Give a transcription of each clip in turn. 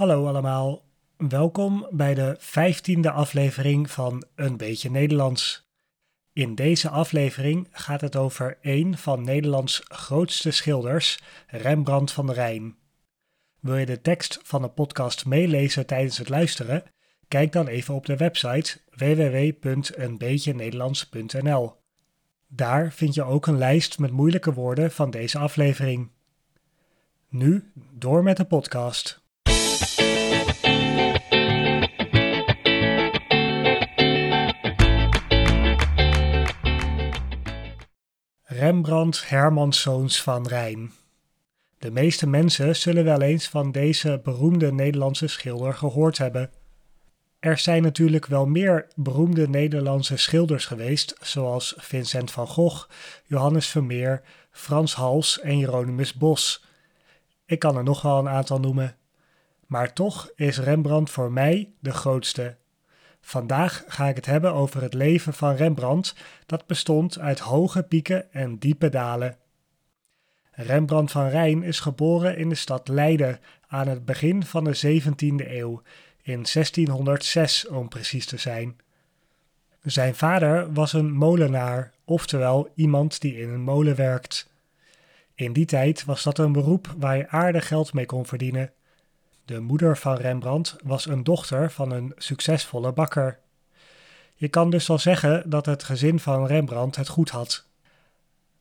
Hallo allemaal, welkom bij de vijftiende aflevering van Een Beetje Nederlands. In deze aflevering gaat het over een van Nederlands grootste schilders, Rembrandt van der Rijn. Wil je de tekst van de podcast meelezen tijdens het luisteren? Kijk dan even op de website www.eenbeetjenederlands.nl. Daar vind je ook een lijst met moeilijke woorden van deze aflevering. Nu door met de podcast. Rembrandt Hermanszoons van Rijn. De meeste mensen zullen wel eens van deze beroemde Nederlandse schilder gehoord hebben. Er zijn natuurlijk wel meer beroemde Nederlandse schilders geweest, zoals Vincent van Gogh, Johannes Vermeer, Frans Hals en Jeronimus Bos. Ik kan er nog wel een aantal noemen. Maar toch is Rembrandt voor mij de grootste. Vandaag ga ik het hebben over het leven van Rembrandt, dat bestond uit hoge pieken en diepe dalen. Rembrandt van Rijn is geboren in de stad Leiden aan het begin van de 17e eeuw, in 1606 om precies te zijn. Zijn vader was een molenaar, oftewel iemand die in een molen werkt. In die tijd was dat een beroep waar je aardig geld mee kon verdienen. De moeder van Rembrandt was een dochter van een succesvolle bakker. Je kan dus wel zeggen dat het gezin van Rembrandt het goed had.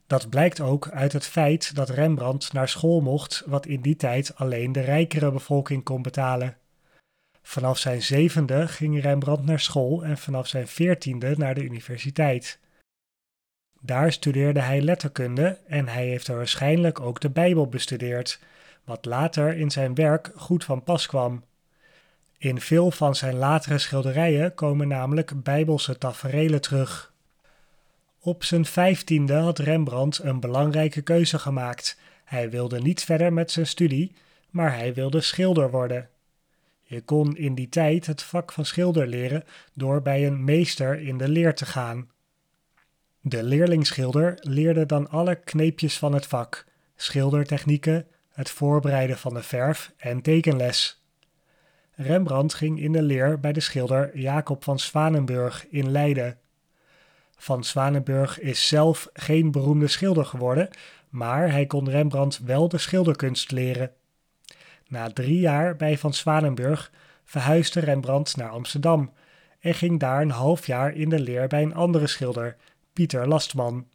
Dat blijkt ook uit het feit dat Rembrandt naar school mocht, wat in die tijd alleen de rijkere bevolking kon betalen. Vanaf zijn zevende ging Rembrandt naar school en vanaf zijn veertiende naar de universiteit. Daar studeerde hij letterkunde en hij heeft er waarschijnlijk ook de Bijbel bestudeerd, wat later in zijn werk goed van pas kwam. In veel van zijn latere schilderijen komen namelijk bijbelse taferelen terug. Op zijn vijftiende had Rembrandt een belangrijke keuze gemaakt. Hij wilde niet verder met zijn studie, maar hij wilde schilder worden. Je kon in die tijd het vak van schilder leren door bij een meester in de leer te gaan. De leerlingschilder leerde dan alle kneepjes van het vak, schildertechnieken, het voorbereiden van de verf en tekenles. Rembrandt ging in de leer bij de schilder Jacob van Zwanenburg in Leiden. Van Zwanenburg is zelf geen beroemde schilder geworden, maar hij kon Rembrandt wel de schilderkunst leren. Na drie jaar bij Van Zwanenburg verhuisde Rembrandt naar Amsterdam en ging daar een half jaar in de leer bij een andere schilder, Pieter Lastman.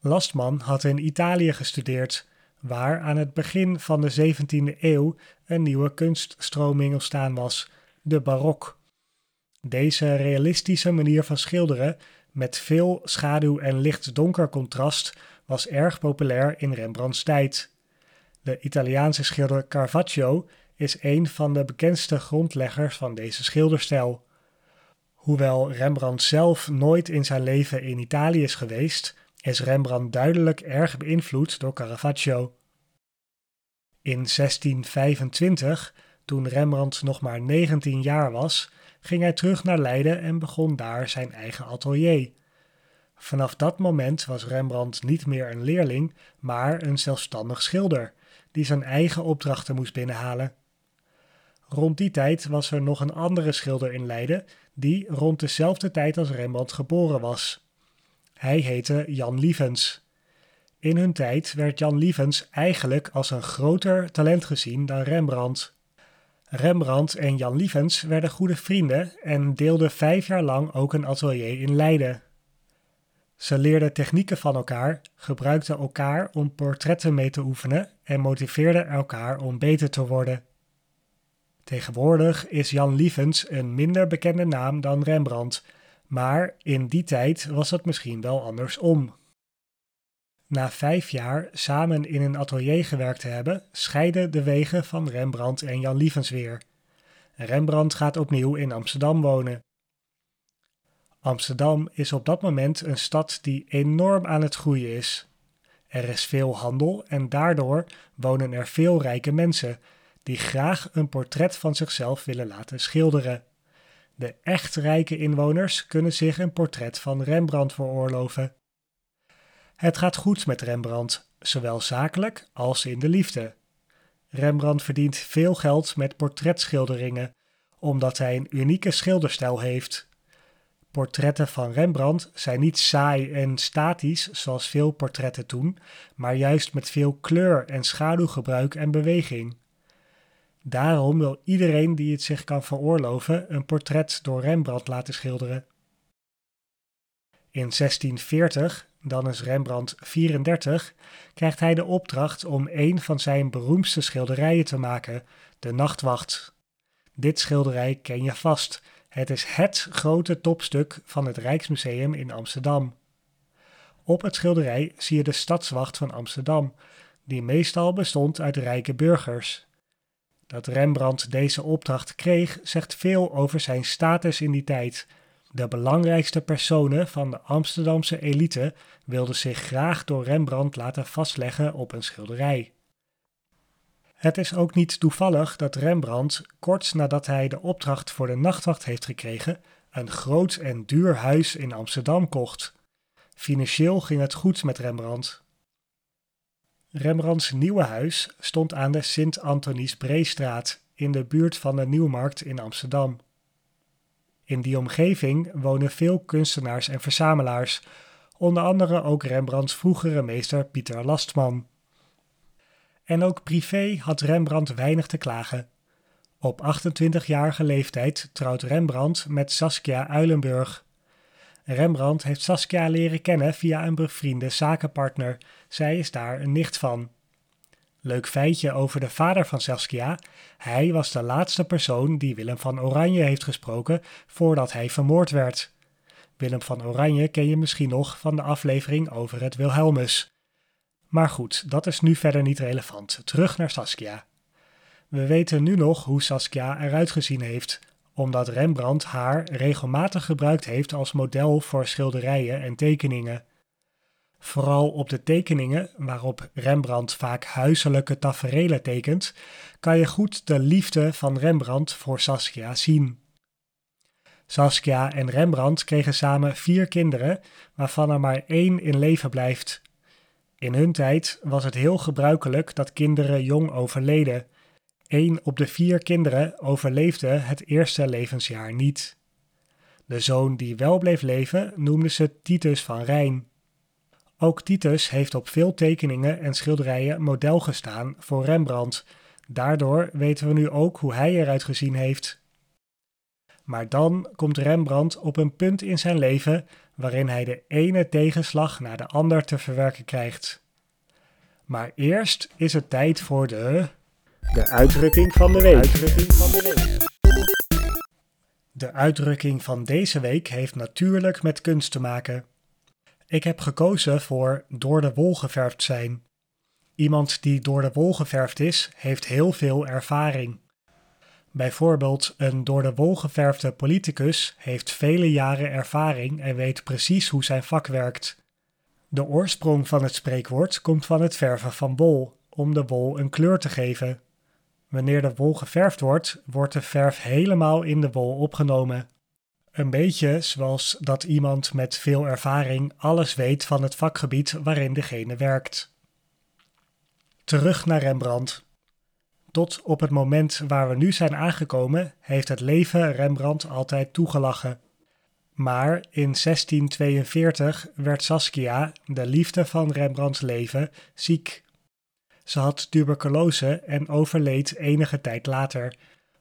Lastman had in Italië gestudeerd, waar aan het begin van de 17e eeuw een nieuwe kunststroming ontstaan was, de barok. Deze realistische manier van schilderen, met veel schaduw en licht-donker contrast, was erg populair in Rembrandts tijd. De Italiaanse schilder Caravaggio is een van de bekendste grondleggers van deze schilderstijl. Hoewel Rembrandt zelf nooit in zijn leven in Italië is geweest, is Rembrandt duidelijk erg beïnvloed door Caravaggio. In 1625, toen Rembrandt nog maar 19 jaar was, ging hij terug naar Leiden en begon daar zijn eigen atelier. Vanaf dat moment was Rembrandt niet meer een leerling, maar een zelfstandig schilder, die zijn eigen opdrachten moest binnenhalen. Rond die tijd was er nog een andere schilder in Leiden, die rond dezelfde tijd als Rembrandt geboren was. Hij heette Jan Lievens. In hun tijd werd Jan Lievens eigenlijk als een groter talent gezien dan Rembrandt. Rembrandt en Jan Lievens werden goede vrienden en deelden vijf jaar lang ook een atelier in Leiden. Ze leerden technieken van elkaar, gebruikten elkaar om portretten mee te oefenen en motiveerden elkaar om beter te worden. Tegenwoordig is Jan Lievens een minder bekende naam dan Rembrandt, maar in die tijd was het misschien wel andersom. Na vijf jaar samen in een atelier gewerkt te hebben, scheiden de wegen van Rembrandt en Jan Lievens weer. Rembrandt gaat opnieuw in Amsterdam wonen. Amsterdam is op dat moment een stad die enorm aan het groeien is. Er is veel handel en daardoor wonen er veel rijke mensen die graag een portret van zichzelf willen laten schilderen. De echt rijke inwoners kunnen zich een portret van Rembrandt veroorloven. Het gaat goed met Rembrandt, zowel zakelijk als in de liefde. Rembrandt verdient veel geld met portretschilderingen, omdat hij een unieke schilderstijl heeft. Portretten van Rembrandt zijn niet saai en statisch zoals veel portretten toen, maar juist met veel kleur en schaduwgebruik en beweging. Daarom wil iedereen die het zich kan veroorloven een portret door Rembrandt laten schilderen. In 1640, dan is Rembrandt 34, krijgt hij de opdracht om een van zijn beroemdste schilderijen te maken, De Nachtwacht. Dit schilderij ken je vast. Het is het grote topstuk van het Rijksmuseum in Amsterdam. Op het schilderij zie je de stadswacht van Amsterdam, die meestal bestond uit rijke burgers. Dat Rembrandt deze opdracht kreeg, zegt veel over zijn status in die tijd. De belangrijkste personen van de Amsterdamse elite wilden zich graag door Rembrandt laten vastleggen op een schilderij. Het is ook niet toevallig dat Rembrandt, kort nadat hij de opdracht voor de nachtwacht heeft gekregen, een groot en duur huis in Amsterdam kocht. Financieel ging het goed met Rembrandt. Rembrandts nieuwe huis stond aan de Sint-Antonies Breestraat in de buurt van de Nieuwmarkt in Amsterdam. In die omgeving wonen veel kunstenaars en verzamelaars, onder andere ook Rembrandts vroegere meester Pieter Lastman. En ook privé had Rembrandt weinig te klagen. Op 28-jarige leeftijd trouwt Rembrandt met Saskia Uilenburg. Rembrandt heeft Saskia leren kennen via een bevriende zakenpartner. Zij is daar een nicht van. Leuk feitje over de vader van Saskia. Hij was de laatste persoon die Willem van Oranje heeft gesproken voordat hij vermoord werd. Willem van Oranje ken je misschien nog van de aflevering over het Wilhelmus. Maar goed, dat is nu verder niet relevant. Terug naar Saskia. We weten nu nog hoe Saskia eruit gezien heeft, omdat Rembrandt haar regelmatig gebruikt heeft als model voor schilderijen en tekeningen. Vooral op de tekeningen, waarop Rembrandt vaak huiselijke taferelen tekent, kan je goed de liefde van Rembrandt voor Saskia zien. Saskia en Rembrandt kregen samen vier kinderen, waarvan er maar één in leven blijft. In hun tijd was het heel gebruikelijk dat kinderen jong overleden. Eén op de vier kinderen overleefde het eerste levensjaar niet. De zoon die wel bleef leven noemde ze Titus van Rijn. Ook Titus heeft op veel tekeningen en schilderijen model gestaan voor Rembrandt. Daardoor weten we nu ook hoe hij eruit gezien heeft. Maar dan komt Rembrandt op een punt in zijn leven waarin hij de ene tegenslag naar de ander te verwerken krijgt. Maar eerst is het tijd voor de. De uitdrukking van de week. Uitdrukking van de, week. de uitdrukking van deze week heeft natuurlijk met kunst te maken. Ik heb gekozen voor door de wol geverfd zijn. Iemand die door de wol geverfd is, heeft heel veel ervaring. Bijvoorbeeld een door de wol geverfde politicus heeft vele jaren ervaring en weet precies hoe zijn vak werkt. De oorsprong van het spreekwoord komt van het verven van wol, om de wol een kleur te geven. Wanneer de wol geverfd wordt, wordt de verf helemaal in de wol opgenomen. Een beetje zoals dat iemand met veel ervaring alles weet van het vakgebied waarin degene werkt. Terug naar Rembrandt. Tot op het moment waar we nu zijn aangekomen, heeft het leven Rembrandt altijd toegelachen. Maar in 1642 werd Saskia, de liefde van Rembrandts leven, ziek. Ze had tuberculose en overleed enige tijd later,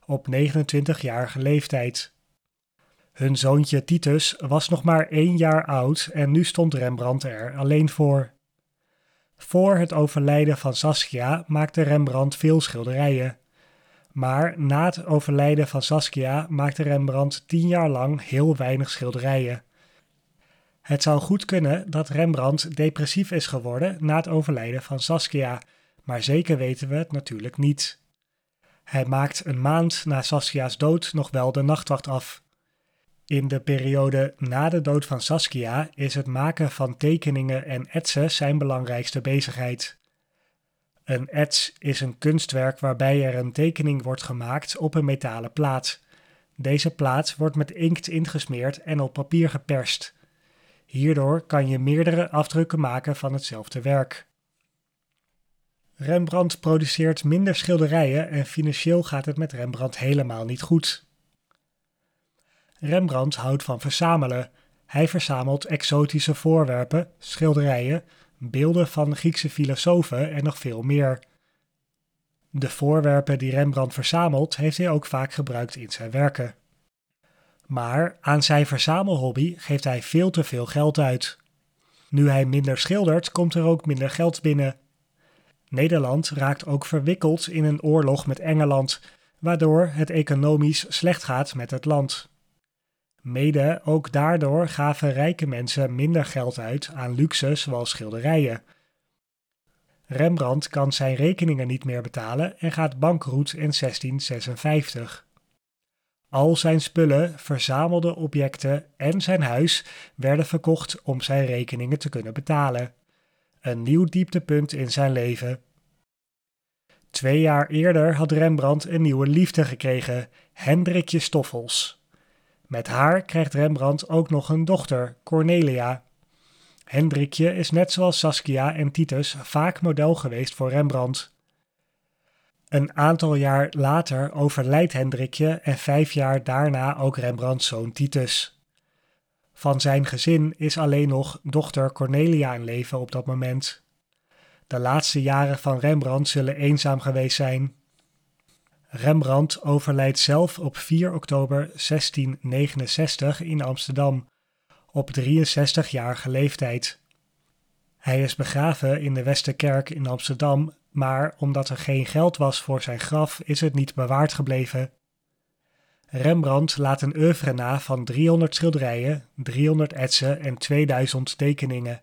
op 29-jarige leeftijd. Hun zoontje Titus was nog maar één jaar oud en nu stond Rembrandt er alleen voor. Voor het overlijden van Saskia maakte Rembrandt veel schilderijen. Maar na het overlijden van Saskia maakte Rembrandt tien jaar lang heel weinig schilderijen. Het zou goed kunnen dat Rembrandt depressief is geworden na het overlijden van Saskia, maar zeker weten we het natuurlijk niet. Hij maakt een maand na Saskia's dood nog wel de nachtwacht af. In de periode na de dood van Saskia is het maken van tekeningen en etsen zijn belangrijkste bezigheid. Een ets is een kunstwerk waarbij er een tekening wordt gemaakt op een metalen plaat. Deze plaat wordt met inkt ingesmeerd en op papier geperst. Hierdoor kan je meerdere afdrukken maken van hetzelfde werk. Rembrandt produceert minder schilderijen en financieel gaat het met Rembrandt helemaal niet goed. Rembrandt houdt van verzamelen. Hij verzamelt exotische voorwerpen, schilderijen, beelden van Griekse filosofen en nog veel meer. De voorwerpen die Rembrandt verzamelt, heeft hij ook vaak gebruikt in zijn werken. Maar aan zijn verzamelhobby geeft hij veel te veel geld uit. Nu hij minder schildert, komt er ook minder geld binnen. Nederland raakt ook verwikkeld in een oorlog met Engeland, waardoor het economisch slecht gaat met het land. Mede ook daardoor gaven rijke mensen minder geld uit aan luxe zoals schilderijen. Rembrandt kan zijn rekeningen niet meer betalen en gaat bankroet in 1656. Al zijn spullen, verzamelde objecten en zijn huis werden verkocht om zijn rekeningen te kunnen betalen. Een nieuw dieptepunt in zijn leven. Twee jaar eerder had Rembrandt een nieuwe liefde gekregen, Hendrikje Stoffels. Met haar krijgt Rembrandt ook nog een dochter, Cornelia. Hendrikje is net zoals Saskia en Titus vaak model geweest voor Rembrandt. Een aantal jaar later overlijdt Hendrikje en vijf jaar daarna ook Rembrandts zoon Titus. Van zijn gezin is alleen nog dochter Cornelia in leven op dat moment. De laatste jaren van Rembrandt zullen eenzaam geweest zijn. Rembrandt overlijdt zelf op 4 oktober 1669 in Amsterdam, op 63-jarige leeftijd. Hij is begraven in de Westerkerk in Amsterdam, maar omdat er geen geld was voor zijn graf, is het niet bewaard gebleven. Rembrandt laat een oeuvre na van 300 schilderijen, 300 etsen en 2000 tekeningen.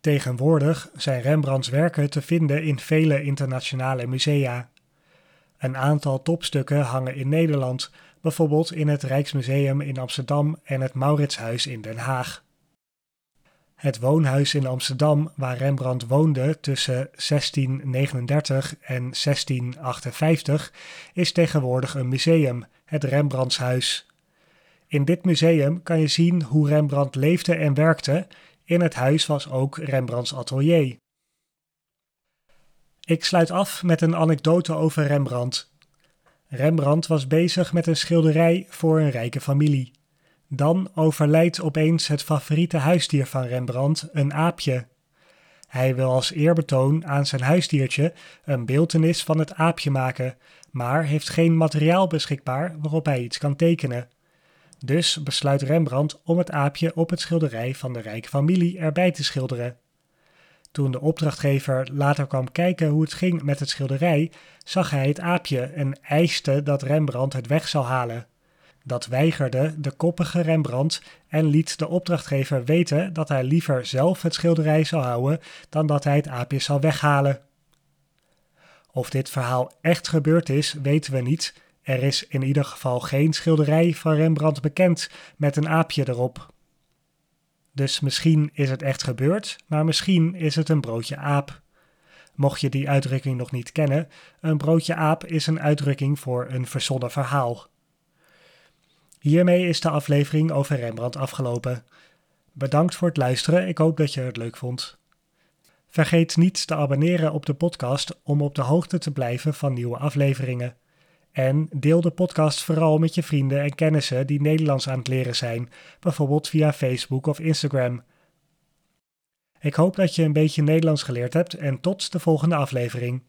Tegenwoordig zijn Rembrandts werken te vinden in vele internationale musea. Een aantal topstukken hangen in Nederland, bijvoorbeeld in het Rijksmuseum in Amsterdam en het Mauritshuis in Den Haag. Het woonhuis in Amsterdam, waar Rembrandt woonde tussen 1639 en 1658, is tegenwoordig een museum, het Rembrandtshuis. In dit museum kan je zien hoe Rembrandt leefde en werkte. In het huis was ook Rembrandts atelier. Ik sluit af met een anekdote over Rembrandt. Rembrandt was bezig met een schilderij voor een rijke familie. Dan overlijdt opeens het favoriete huisdier van Rembrandt, een aapje. Hij wil als eerbetoon aan zijn huisdiertje een beeltenis van het aapje maken, maar heeft geen materiaal beschikbaar waarop hij iets kan tekenen. Dus besluit Rembrandt om het aapje op het schilderij van de rijke familie erbij te schilderen. Toen de opdrachtgever later kwam kijken hoe het ging met het schilderij, zag hij het aapje en eiste dat Rembrandt het weg zou halen. Dat weigerde de koppige Rembrandt en liet de opdrachtgever weten dat hij liever zelf het schilderij zou houden dan dat hij het aapje zou weghalen. Of dit verhaal echt gebeurd is, weten we niet. Er is in ieder geval geen schilderij van Rembrandt bekend met een aapje erop. Dus misschien is het echt gebeurd, maar misschien is het een broodje aap. Mocht je die uitdrukking nog niet kennen, een broodje aap is een uitdrukking voor een verzonnen verhaal. Hiermee is de aflevering over Rembrandt afgelopen. Bedankt voor het luisteren, ik hoop dat je het leuk vond. Vergeet niet te abonneren op de podcast om op de hoogte te blijven van nieuwe afleveringen. En deel de podcast vooral met je vrienden en kennissen die Nederlands aan het leren zijn, bijvoorbeeld via Facebook of Instagram. Ik hoop dat je een beetje Nederlands geleerd hebt en tot de volgende aflevering.